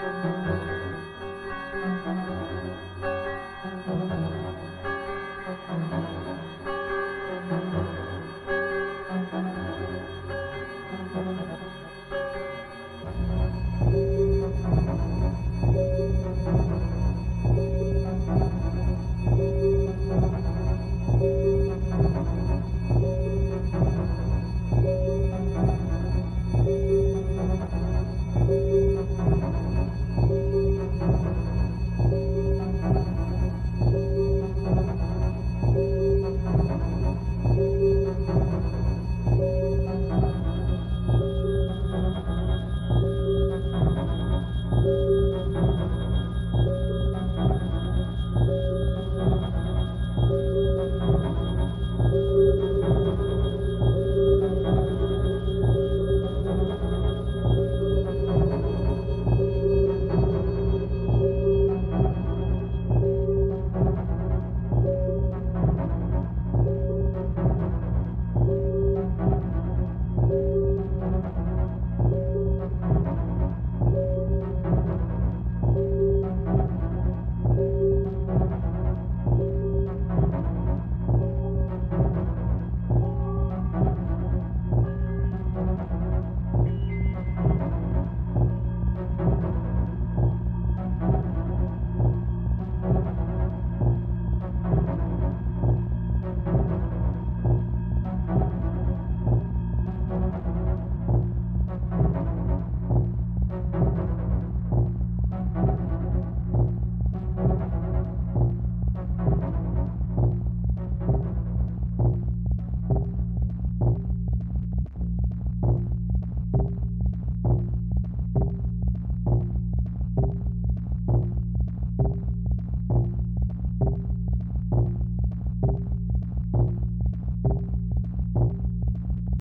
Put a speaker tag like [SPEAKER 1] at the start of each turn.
[SPEAKER 1] Música